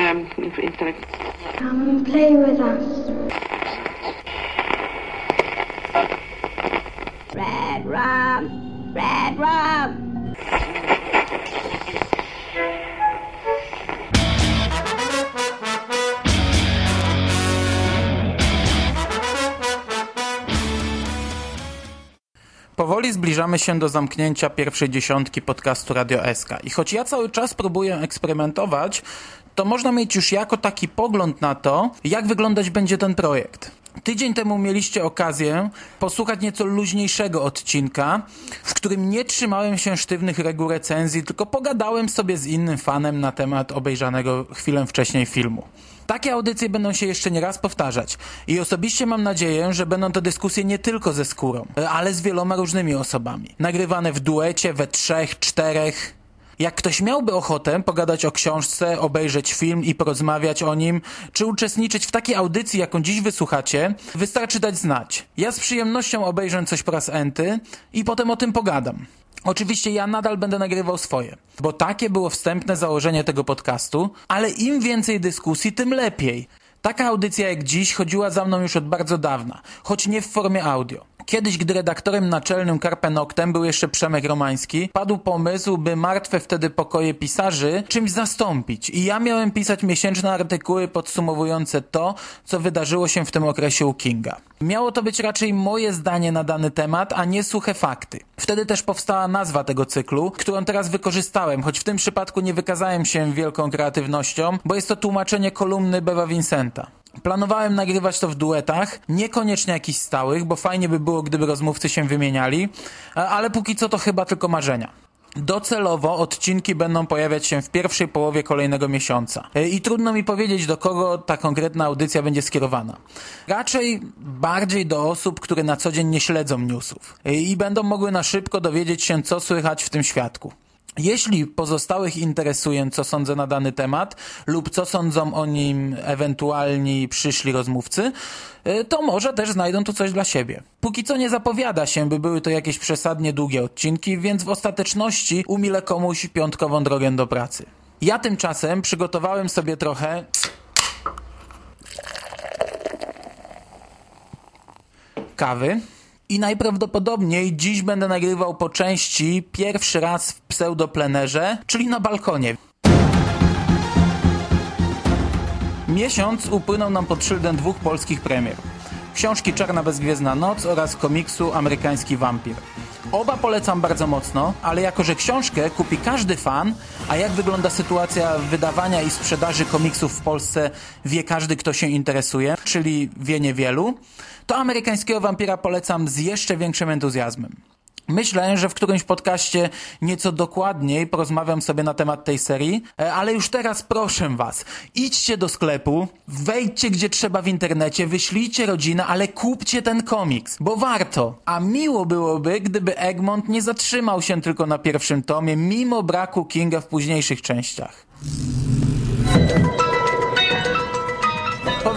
um, intellectual. Come and play with us. Red rum, red rum. Powoli zbliżamy się do zamknięcia pierwszej dziesiątki podcastu Radio SK. I choć ja cały czas próbuję eksperymentować, to można mieć już jako taki pogląd na to, jak wyglądać będzie ten projekt. Tydzień temu mieliście okazję posłuchać nieco luźniejszego odcinka, w którym nie trzymałem się sztywnych reguł recenzji, tylko pogadałem sobie z innym fanem na temat obejrzanego chwilę wcześniej filmu. Takie audycje będą się jeszcze nie raz powtarzać i osobiście mam nadzieję, że będą to dyskusje nie tylko ze skórą, ale z wieloma różnymi osobami. Nagrywane w duecie, we trzech, czterech. Jak ktoś miałby ochotę pogadać o książce, obejrzeć film i porozmawiać o nim, czy uczestniczyć w takiej audycji, jaką dziś wysłuchacie, wystarczy dać znać. Ja z przyjemnością obejrzę coś po raz enty i potem o tym pogadam. Oczywiście ja nadal będę nagrywał swoje, bo takie było wstępne założenie tego podcastu, ale im więcej dyskusji, tym lepiej. Taka audycja jak dziś chodziła za mną już od bardzo dawna, choć nie w formie audio. Kiedyś, gdy redaktorem naczelnym Carpe Noctem był jeszcze Przemek Romański, padł pomysł, by martwe wtedy pokoje pisarzy czymś zastąpić. I ja miałem pisać miesięczne artykuły podsumowujące to, co wydarzyło się w tym okresie u Kinga. Miało to być raczej moje zdanie na dany temat, a nie suche fakty. Wtedy też powstała nazwa tego cyklu, którą teraz wykorzystałem, choć w tym przypadku nie wykazałem się wielką kreatywnością, bo jest to tłumaczenie kolumny Bewa Vincenta. Planowałem nagrywać to w duetach, niekoniecznie jakichś stałych, bo fajnie by było, gdyby rozmówcy się wymieniali, ale póki co to chyba tylko marzenia. Docelowo odcinki będą pojawiać się w pierwszej połowie kolejnego miesiąca. I trudno mi powiedzieć, do kogo ta konkretna audycja będzie skierowana. Raczej bardziej do osób, które na co dzień nie śledzą newsów i będą mogły na szybko dowiedzieć się, co słychać w tym świadku. Jeśli pozostałych interesuje, co sądzę na dany temat lub co sądzą o nim ewentualni przyszli rozmówcy, to może też znajdą tu coś dla siebie. Póki co nie zapowiada się, by były to jakieś przesadnie długie odcinki, więc w ostateczności umilę komuś piątkową drogę do pracy. Ja tymczasem przygotowałem sobie trochę kawy. I najprawdopodobniej dziś będę nagrywał po części pierwszy raz w pseudoplenerze, czyli na balkonie. Miesiąc upłynął nam pod szyldem dwóch polskich premier. Książki Czarna Bezgwiezdna Noc oraz komiksu Amerykański Wampir. Oba polecam bardzo mocno, ale jako, że książkę kupi każdy fan, a jak wygląda sytuacja wydawania i sprzedaży komiksów w Polsce wie każdy, kto się interesuje, czyli wie niewielu, to amerykańskiego wampira polecam z jeszcze większym entuzjazmem. Myślę, że w którymś podcaście nieco dokładniej porozmawiam sobie na temat tej serii, ale już teraz proszę was, idźcie do sklepu, wejdźcie gdzie trzeba w internecie, wyślijcie rodzinę, ale kupcie ten komiks, bo warto. A miło byłoby, gdyby Egmont nie zatrzymał się tylko na pierwszym tomie, mimo braku Kinga w późniejszych częściach.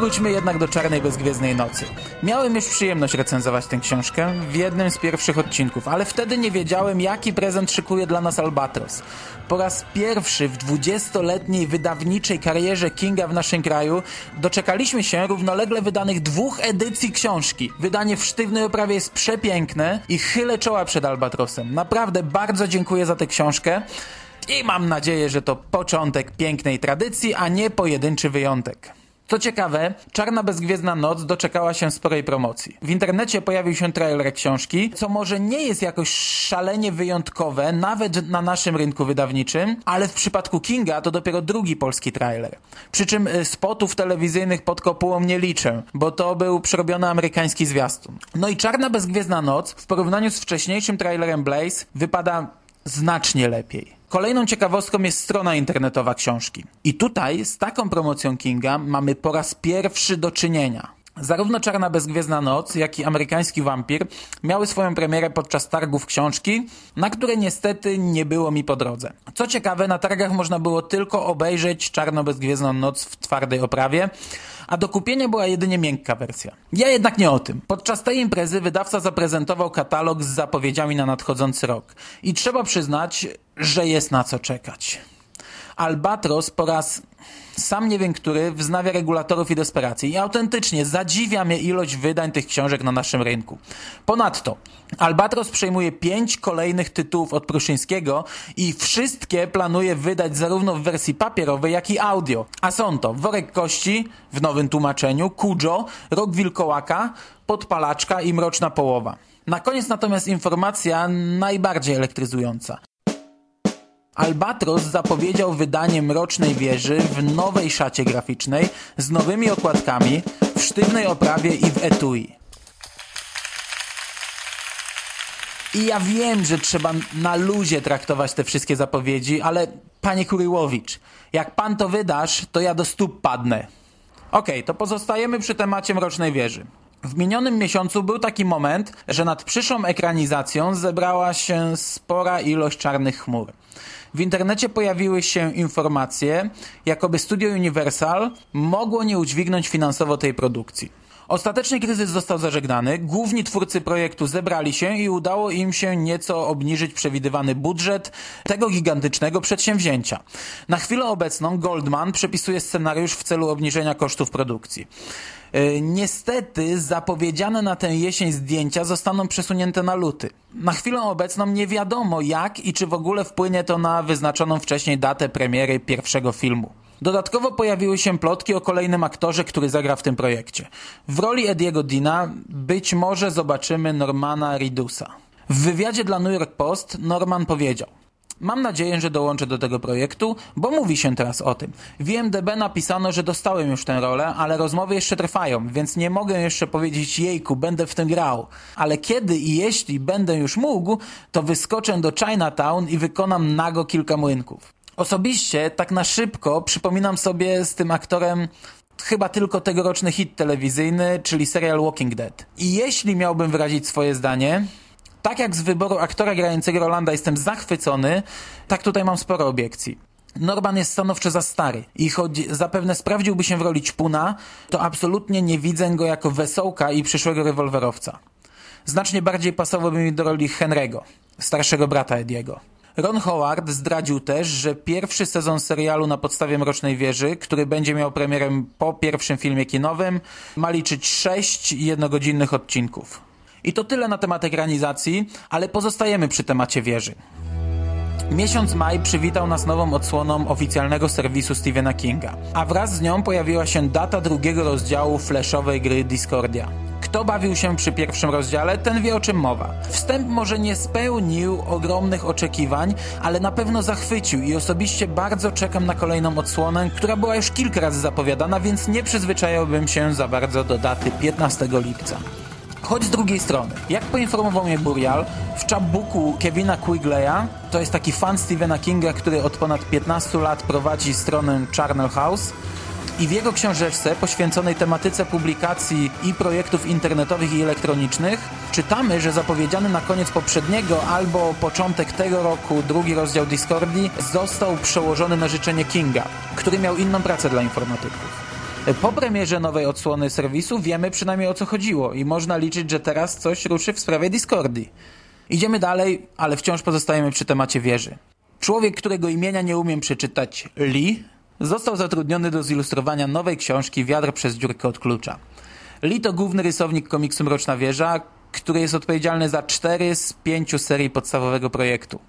Powróćmy jednak do Czarnej Bezgwiezdnej Nocy. Miałem już przyjemność recenzować tę książkę w jednym z pierwszych odcinków, ale wtedy nie wiedziałem, jaki prezent szykuje dla nas Albatros. Po raz pierwszy w dwudziestoletniej wydawniczej karierze Kinga w naszym kraju doczekaliśmy się równolegle wydanych dwóch edycji książki. Wydanie w sztywnej oprawie jest przepiękne i chylę czoła przed Albatrosem. Naprawdę bardzo dziękuję za tę książkę. I mam nadzieję, że to początek pięknej tradycji, a nie pojedynczy wyjątek. Co ciekawe, Czarna Bezgwiezdna Noc doczekała się sporej promocji. W internecie pojawił się trailer książki, co może nie jest jakoś szalenie wyjątkowe, nawet na naszym rynku wydawniczym, ale w przypadku Kinga to dopiero drugi polski trailer. Przy czym spotów telewizyjnych pod kopułą nie liczę, bo to był przerobiony amerykański zwiastun. No i Czarna Bezgwiezdna Noc w porównaniu z wcześniejszym trailerem Blaze wypada znacznie lepiej. Kolejną ciekawostką jest strona internetowa książki. I tutaj z taką promocją Kinga mamy po raz pierwszy do czynienia. Zarówno Czarna Bezgwiezdna Noc, jak i Amerykański Wampir miały swoją premierę podczas targów książki, na które niestety nie było mi po drodze. Co ciekawe, na targach można było tylko obejrzeć Czarno-Bezgwiezdną Noc w twardej oprawie, a do kupienia była jedynie miękka wersja. Ja jednak nie o tym. Podczas tej imprezy wydawca zaprezentował katalog z zapowiedziami na nadchodzący rok. I trzeba przyznać, że jest na co czekać. Albatros po raz sam nie wiem który wznawia regulatorów i desperacji. I autentycznie zadziwia mnie ilość wydań tych książek na naszym rynku. Ponadto Albatros przejmuje pięć kolejnych tytułów od Pruszyńskiego i wszystkie planuje wydać zarówno w wersji papierowej, jak i audio. A są to Worek Kości w nowym tłumaczeniu, Kujo, Rok Wilkołaka, Podpalaczka i Mroczna Połowa. Na koniec natomiast informacja najbardziej elektryzująca. Albatros zapowiedział wydanie Mrocznej Wieży w nowej szacie graficznej z nowymi okładkami, w sztywnej oprawie i w etui. I ja wiem, że trzeba na luzie traktować te wszystkie zapowiedzi, ale panie Kuryłowicz, jak pan to wydasz, to ja do stóp padnę. Okej, okay, to pozostajemy przy temacie Mrocznej Wieży. W minionym miesiącu był taki moment, że nad przyszłą ekranizacją zebrała się spora ilość czarnych chmur. W internecie pojawiły się informacje, jakoby Studio Universal mogło nie udźwignąć finansowo tej produkcji. Ostatecznie kryzys został zażegnany, główni twórcy projektu zebrali się i udało im się nieco obniżyć przewidywany budżet tego gigantycznego przedsięwzięcia. Na chwilę obecną Goldman przepisuje scenariusz w celu obniżenia kosztów produkcji. E, niestety zapowiedziane na tę jesień zdjęcia zostaną przesunięte na luty. Na chwilę obecną nie wiadomo jak i czy w ogóle wpłynie to na wyznaczoną wcześniej datę premiery pierwszego filmu. Dodatkowo pojawiły się plotki o kolejnym aktorze, który zagra w tym projekcie. W roli Ediego Dina być może zobaczymy Normana Ridusa. W wywiadzie dla New York Post Norman powiedział Mam nadzieję, że dołączę do tego projektu, bo mówi się teraz o tym. W IMDB napisano, że dostałem już tę rolę, ale rozmowy jeszcze trwają, więc nie mogę jeszcze powiedzieć jejku, będę w tym grał. Ale kiedy i jeśli będę już mógł, to wyskoczę do Chinatown i wykonam nago kilka młynków. Osobiście, tak na szybko, przypominam sobie z tym aktorem chyba tylko tegoroczny hit telewizyjny, czyli serial Walking Dead. I jeśli miałbym wyrazić swoje zdanie, tak jak z wyboru aktora grającego Rolanda jestem zachwycony, tak tutaj mam sporo obiekcji. Norman jest stanowczo za stary i choć zapewne sprawdziłby się w roli ćpuna, to absolutnie nie widzę go jako wesołka i przyszłego rewolwerowca. Znacznie bardziej pasowałby mi do roli Henry'ego, starszego brata Ediego. Ron Howard zdradził też, że pierwszy sezon serialu na podstawie Mrocznej Wieży, który będzie miał premierę po pierwszym filmie kinowym, ma liczyć sześć jednogodzinnych odcinków. I to tyle na temat ekranizacji, ale pozostajemy przy temacie wieży. Miesiąc maj przywitał nas nową odsłoną oficjalnego serwisu Stephena Kinga, a wraz z nią pojawiła się data drugiego rozdziału flashowej gry Discordia. Kto bawił się przy pierwszym rozdziale, ten wie o czym mowa. Wstęp może nie spełnił ogromnych oczekiwań, ale na pewno zachwycił i osobiście bardzo czekam na kolejną odsłonę, która była już kilka razy zapowiadana, więc nie przyzwyczajałbym się za bardzo do daty 15 lipca. Choć z drugiej strony, jak poinformował mnie Burial, w chapbooku Kevina Quigleya, to jest taki fan Stephena Kinga, który od ponad 15 lat prowadzi stronę Charnel House, i w jego książeczce poświęconej tematyce publikacji i projektów internetowych i elektronicznych czytamy, że zapowiedziany na koniec poprzedniego albo początek tego roku drugi rozdział Discordi został przełożony na życzenie Kinga, który miał inną pracę dla informatyków. Po premierze nowej odsłony serwisu wiemy przynajmniej o co chodziło i można liczyć, że teraz coś ruszy w sprawie Discordi. Idziemy dalej, ale wciąż pozostajemy przy temacie wieży. Człowiek, którego imienia nie umiem przeczytać, Lee, został zatrudniony do zilustrowania nowej książki Wiatr przez dziurkę od klucza. Lee to główny rysownik komiksu Mroczna Wieża, który jest odpowiedzialny za cztery z pięciu serii podstawowego projektu.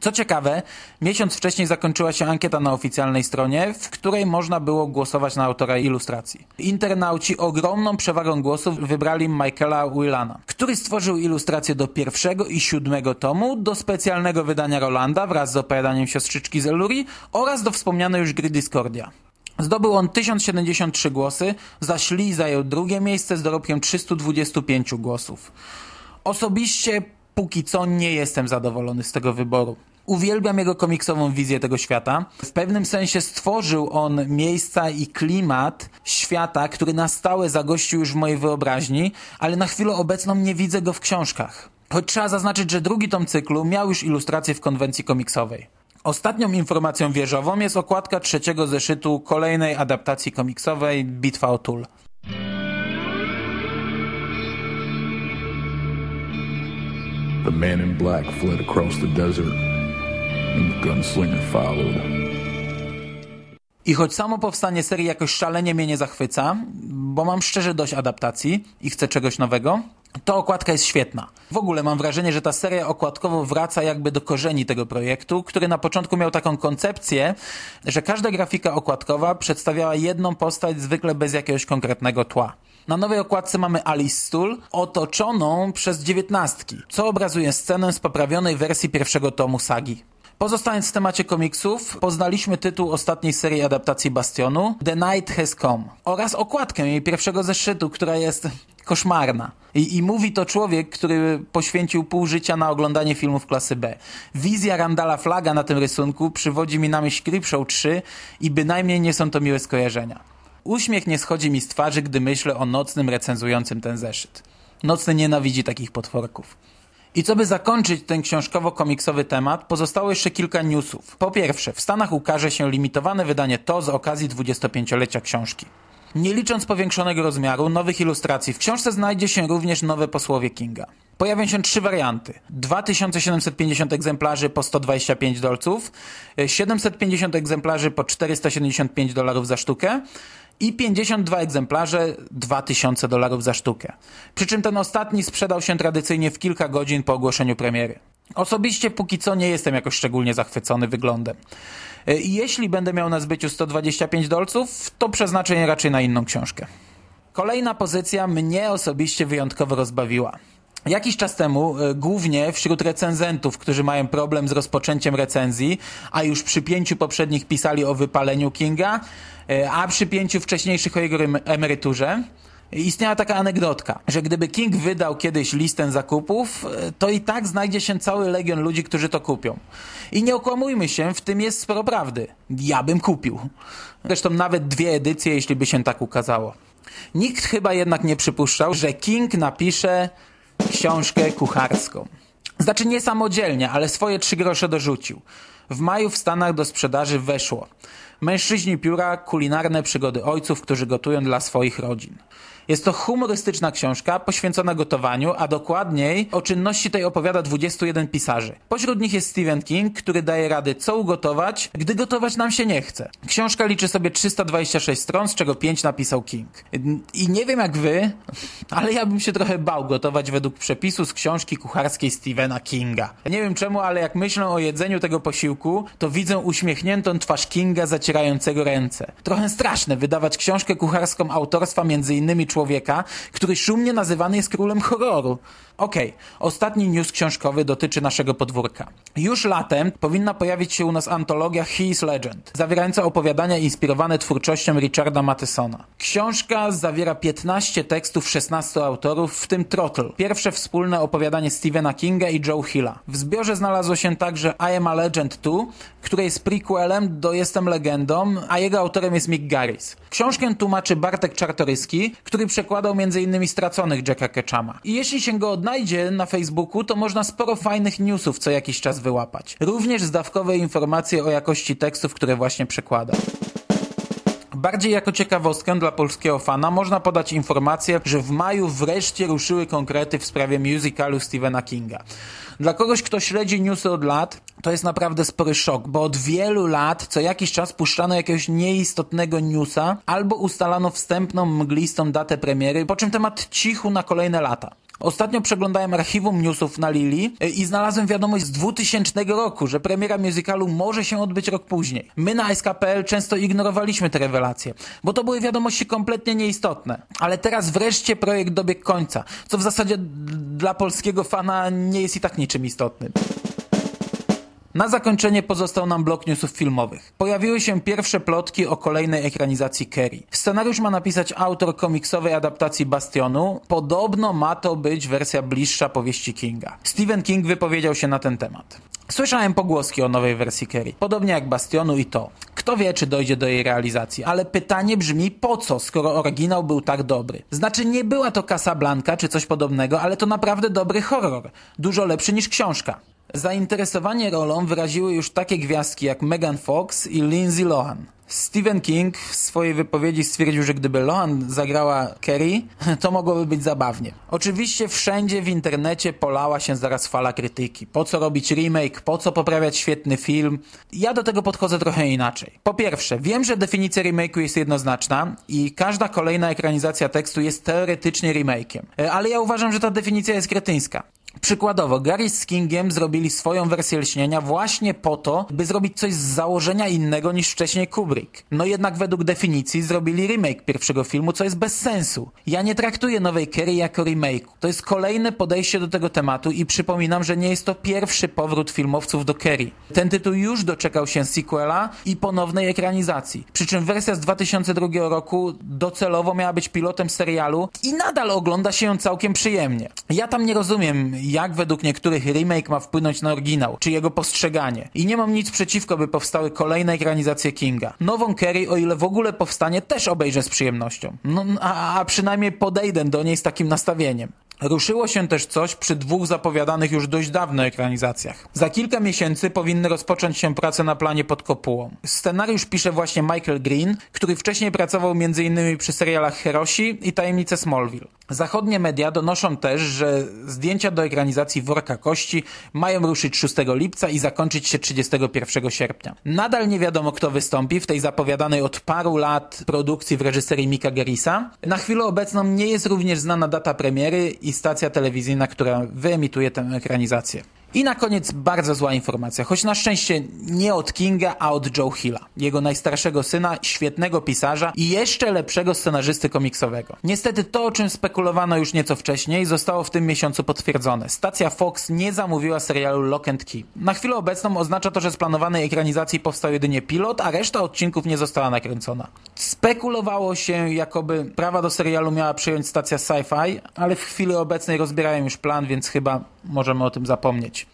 Co ciekawe, miesiąc wcześniej zakończyła się ankieta na oficjalnej stronie, w której można było głosować na autora ilustracji. Internauci ogromną przewagą głosów wybrali Michaela Willana, który stworzył ilustrację do pierwszego i siódmego tomu, do specjalnego wydania Rolanda wraz z opowiadaniem siostrzyczki z Eluri oraz do wspomnianej już gry Discordia. Zdobył on 1073 głosy, zaś Lee zajął drugie miejsce z dorobkiem 325 głosów. Osobiście póki co nie jestem zadowolony z tego wyboru. Uwielbiam jego komiksową wizję tego świata. W pewnym sensie stworzył on miejsca i klimat świata, który na stałe zagościł już w mojej wyobraźni, ale na chwilę obecną nie widzę go w książkach. Choć trzeba zaznaczyć, że drugi tom cyklu miał już ilustrację w konwencji komiksowej. Ostatnią informacją wieżową jest okładka trzeciego zeszytu kolejnej adaptacji komiksowej Bitwa o Tul. The man in black fled across the desert and the gunslinger followed. I choć samo powstanie serii jakoś szalenie mnie nie zachwyca, bo mam szczerze dość adaptacji i chcę czegoś nowego, to okładka jest świetna. W ogóle mam wrażenie, że ta seria okładkowo wraca jakby do korzeni tego projektu, który na początku miał taką koncepcję, że każda grafika okładkowa przedstawiała jedną postać zwykle bez jakiegoś konkretnego tła. Na nowej okładce mamy Alice Stool otoczoną przez dziewiętnastki, co obrazuje scenę z poprawionej wersji pierwszego tomu sagi. Pozostając w temacie komiksów, poznaliśmy tytuł ostatniej serii adaptacji Bastionu, The Night Has Come, oraz okładkę jej pierwszego zeszytu, która jest koszmarna. I, I, mówi to człowiek, który poświęcił pół życia na oglądanie filmów klasy B. Wizja Randala Flaga na tym rysunku przywodzi mi na myśl Creepshow 3 i bynajmniej nie są to miłe skojarzenia. Uśmiech nie schodzi mi z twarzy, gdy myślę o nocnym recenzującym ten zeszyt. Nocny nienawidzi takich potworków. I co by zakończyć ten książkowo-komiksowy temat, pozostało jeszcze kilka newsów. Po pierwsze, w Stanach ukaże się limitowane wydanie to z okazji 25-lecia książki. Nie licząc powiększonego rozmiaru, nowych ilustracji, w książce znajdzie się również nowe posłowie Kinga. Pojawią się trzy warianty. 2750 egzemplarzy po 125 dolców, 750 egzemplarzy po 475 dolarów za sztukę i 52 egzemplarze 2000 dolarów za sztukę. Przy czym ten ostatni sprzedał się tradycyjnie w kilka godzin po ogłoszeniu premiery. Osobiście póki co nie jestem jakoś szczególnie zachwycony wyglądem. I jeśli będę miał na zbyciu 125 dolców, to przeznaczę je raczej na inną książkę. Kolejna pozycja mnie osobiście wyjątkowo rozbawiła. Jakiś czas temu, y, głównie wśród recenzentów, którzy mają problem z rozpoczęciem recenzji, a już przy pięciu poprzednich pisali o wypaleniu Kinga, y, a przy pięciu wcześniejszych o jego emeryturze, Istniała taka anegdotka, że gdyby King wydał kiedyś listę zakupów, y, to i tak znajdzie się cały legion ludzi, którzy to kupią. I nie okłamujmy się, w tym jest sporo prawdy. Ja bym kupił. Zresztą nawet dwie edycje, jeśli by się tak ukazało. Nikt chyba jednak nie przypuszczał, że King napisze książkę kucharską. Znaczy nie samodzielnie, ale swoje trzy grosze dorzucił. W maju w Stanach do sprzedaży weszło Mężczyźni pióra, kulinarne przygody ojców, którzy gotują dla swoich rodzin. Jest to humorystyczna książka poświęcona gotowaniu, a dokładniej o czynności tej opowiada 21 pisarzy. Pośród nich jest Stephen King, który daje rady co ugotować, gdy gotować nam się nie chce. Książka liczy sobie 326 stron, z czego 5 napisał King. I nie wiem jak wy, ale ja bym się trochę bał gotować według przepisu z książki kucharskiej Stephena Kinga. Nie wiem czemu, ale jak myślę o jedzeniu tego posiłku, to widzę uśmiechniętą twarz Kinga zacierającego ręce. Trochę straszne wydawać książkę kucharską autorstwa między innymi człowieka, który szumnie nazywany jest królem horroru. Okej, okay. ostatni news książkowy dotyczy naszego podwórka. Już latem powinna pojawić się u nas antologia His Legend, zawierająca opowiadania inspirowane twórczością Richarda Mathesona. Książka zawiera 15 tekstów 16 autorów, w tym Trottle, pierwsze wspólne opowiadanie Stephena Kinga i Joe Hilla. W zbiorze znalazło się także I Am a Legend 2, które jest prequelem do Jestem Legendą, a jego autorem jest Mick Garris. Książkę tłumaczy Bartek Czartoryski, który przekładał m.in. Straconych Jacka Ketchama. I jeśli się go odnajdzie na Facebooku, to można sporo fajnych newsów co jakiś czas wyłapać. Również zdawkowe informacje o jakości tekstów, które właśnie przekłada. Bardziej jako ciekawostkę dla polskiego fana można podać informację, że w maju wreszcie ruszyły konkrety w sprawie musicalu Stephena Kinga. Dla kogoś, kto śledzi newsy od lat, to jest naprawdę spory szok, bo od wielu lat co jakiś czas puszczano jakiegoś nieistotnego newsa albo ustalano wstępną, mglistą datę premiery, po czym temat cichu na kolejne lata. Ostatnio przeglądałem archiwum newsów na Lili e, i znalazłem wiadomość z 2000 roku, że premiera musicalu może się odbyć rok później. My na SKPL często ignorowaliśmy te rewelacje, bo to były wiadomości kompletnie nieistotne. Ale teraz wreszcie projekt dobiegł końca, co w zasadzie dla polskiego fana nie jest i tak niczym istotnym. Na zakończenie pozostał nam blok newsów filmowych. Pojawiły się pierwsze plotki o kolejnej ekranizacji Kerry. Scenariusz ma napisać autor komiksowej adaptacji Bastionu. Podobno ma to być wersja bliższa powieści Kinga. Stephen King wypowiedział się na ten temat. Słyszałem pogłoski o nowej wersji Kerry, podobnie jak Bastionu i to. Kto wie, czy dojdzie do jej realizacji, ale pytanie brzmi po co, skoro oryginał był tak dobry. Znaczy nie była to Casablanca czy coś podobnego, ale to naprawdę dobry horror. Dużo lepszy niż książka. Zainteresowanie rolą wyraziły już takie gwiazdki jak Megan Fox i Lindsay Lohan. Stephen King w swojej wypowiedzi stwierdził, że gdyby Lohan zagrała Kerry, to mogłoby być zabawnie. Oczywiście wszędzie w internecie polała się zaraz fala krytyki. Po co robić remake? Po co poprawiać świetny film? Ja do tego podchodzę trochę inaczej. Po pierwsze, wiem, że definicja remake'u jest jednoznaczna i każda kolejna ekranizacja tekstu jest teoretycznie remake'iem. E, ale ja uważam, że ta definicja jest kretyńska. Przykładowo, Gary z Kingiem zrobili swoją wersję Lśnienia właśnie po to, by zrobić coś z założenia innego niż wcześniej Kubrick. No jednak według definicji zrobili remake pierwszego filmu, co jest bez sensu. Ja nie traktuję Nowej Kerry jako remake. To jest kolejne podejście do tego tematu i przypominam, że nie jest to pierwszy powrót filmowców do Kerry. Ten tytuł już doczekał się sequela i ponownej ekranizacji. Przy czym wersja z 2002 roku docelowo miała być pilotem serialu i nadal ogląda się ją całkiem przyjemnie. Ja tam nie rozumiem, jak według niektórych remake ma wpłynąć na oryginał, czy jego postrzeganie. I nie mam nic przeciwko, by powstały kolejne ekranizacje Kinga. Nową Kerry, o ile w ogóle powstanie, też obejrzę z przyjemnością. No, a, a przynajmniej podejdę do niej z takim nastawieniem. Ruszyło się też coś przy dwóch zapowiadanych już dość dawno ekranizacjach. Za kilka miesięcy powinny rozpocząć się prace na planie pod kopułą. Scenariusz pisze właśnie Michael Green, który wcześniej pracował m.in. przy serialach Herosi i Tajemnice Smallville. Zachodnie media donoszą też, że zdjęcia do ekranizacji Worka Kości mają ruszyć 6 lipca i zakończyć się 31 sierpnia. Nadal nie wiadomo, kto wystąpi w tej zapowiadanej od paru lat produkcji w reżyserii Mika Gerisa. Na chwilę obecną nie jest również znana data premiery i stacja telewizyjna, która wyemituje tę ekranizację. I na koniec bardzo zła informacja, choć na szczęście nie od Kinga, a od Joe Hilla, jego najstarszego syna, świetnego pisarza i jeszcze lepszego scenarzysty komiksowego. Niestety to, o czym spekulowano już nieco wcześniej, zostało w tym miesiącu potwierdzone. Stacja Fox nie zamówiła serialu Lock and Key. Na chwilę obecną oznacza to, że z planowanej ekranizacji powstał jedynie pilot, a reszta odcinków nie została nakręcona. Spekulowało się, jakoby prawa do serialu miała przyjąć stacja Sci-Fi, ale w chwili obecnej rozbierają już plan, więc chyba możemy o tym zapomnieć.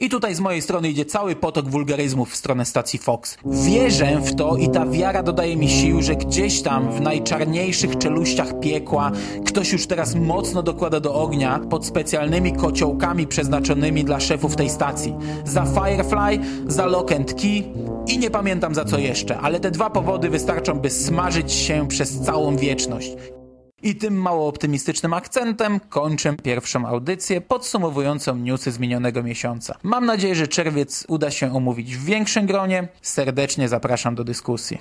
I tutaj z mojej strony idzie cały potok wulgaryzmów w stronę stacji Fox. Wierzę w to i ta wiara dodaje mi sił, że gdzieś tam w najczarniejszych czeluściach piekła ktoś już teraz mocno dokłada do ognia pod specjalnymi kociołkami przeznaczonymi dla szefów tej stacji. Za Firefly, za Lock and Key i nie pamiętam za co jeszcze, ale te dwa powody wystarczą, by smażyć się przez całą wieczność. I tym mało optymistycznym akcentem kończę pierwszą audycję podsumowującą newsy z minionego miesiąca. Mam nadzieję, że czerwiec uda się omówić w większym gronie. Serdecznie zapraszam do dyskusji.